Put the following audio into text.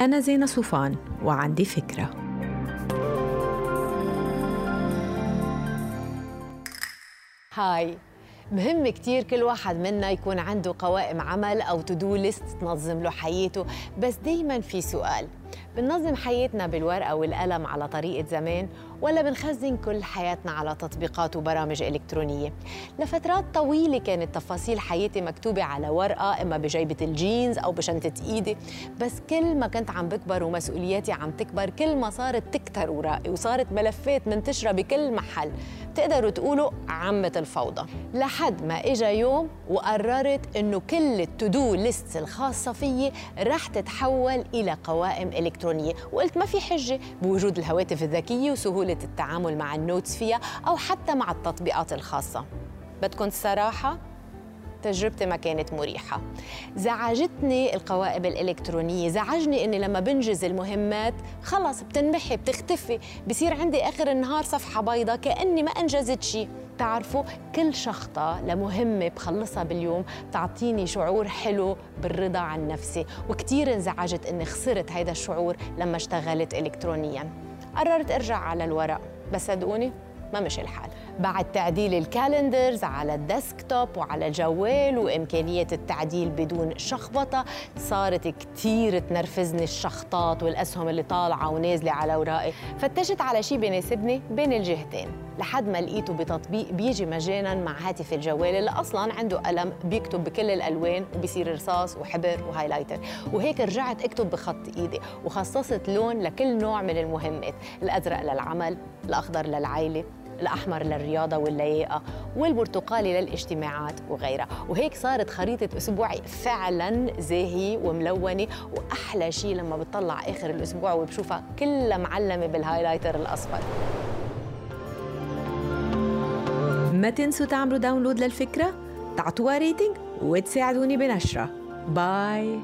أنا زينة صوفان وعندي فكرة. هاي مهم كتير كل واحد منا يكون عنده قوائم عمل أو تدو ليست تنظم له حياته بس دايما في سؤال. بننظم حياتنا بالورقة والقلم على طريقة زمان ولا بنخزن كل حياتنا على تطبيقات وبرامج إلكترونية؟ لفترات طويلة كانت تفاصيل حياتي مكتوبة على ورقة إما بجيبة الجينز أو بشنطة إيدي. بس كل ما كنت عم بكبر ومسؤولياتي عم تكبر كل ما صارت تكتر ورائي وصارت ملفات منتشرة بكل محل تقدروا تقولوا عمة الفوضى. لحد ما إجا يوم وقررت إنه كل التودو ليست الخاصة فيي رح تتحول إلى قوائم إلكترونية. وقلت ما في حجة بوجود الهواتف الذكية وسهولة التعامل مع النوتس فيها أو حتى مع التطبيقات الخاصة. بدكم الصراحة تجربتي ما كانت مريحة. زعجتني القوائم الإلكترونية. زعجني أني لما بنجز المهمات خلص بتنمحي بتختفي. بصير عندي آخر النهار صفحة بيضاء كأني ما أنجزت شيء. بتعرفوا كل شخطة لمهمة بخلصها باليوم تعطيني شعور حلو بالرضا عن نفسي وكتير انزعجت إني خسرت هيدا الشعور لما اشتغلت الكترونيا. قررت أرجع على الورق بس صدقوني ما مشي الحال. بعد تعديل ال calendars على ال desktop وعلى الجوال وإمكانية التعديل بدون شخبطة. صارت كتير تنرفزني الشخطات والأسهم اللي طالعة ونازلة على أوراقي فتشت على شيء بيناسبني بين الجهتين. لحد ما لقيته بتطبيق بيجي مجانا مع هاتف الجوال اللي أصلا عنده قلم بيكتب بكل الألوان وبيصير رصاص وحبر و highlighter. وهيك رجعت أكتب بخط إيدي وخصصت لون لكل نوع من المهمات الأزرق للعمل الأخضر للعائلة الأحمر للرياضة واللياقة والبرتقالي للاجتماعات وغيرها. وهيك صارت خريطة أسبوعي فعلا زاهية وملونة. وأحلى شيء لما بتطلع آخر الأسبوع وبشوفها كلها معلمة بال highlighter الأصفر. ما تنسوا تعملوا download للفكرة؟ تعطوها rating وتساعدوني بنشرة. باي.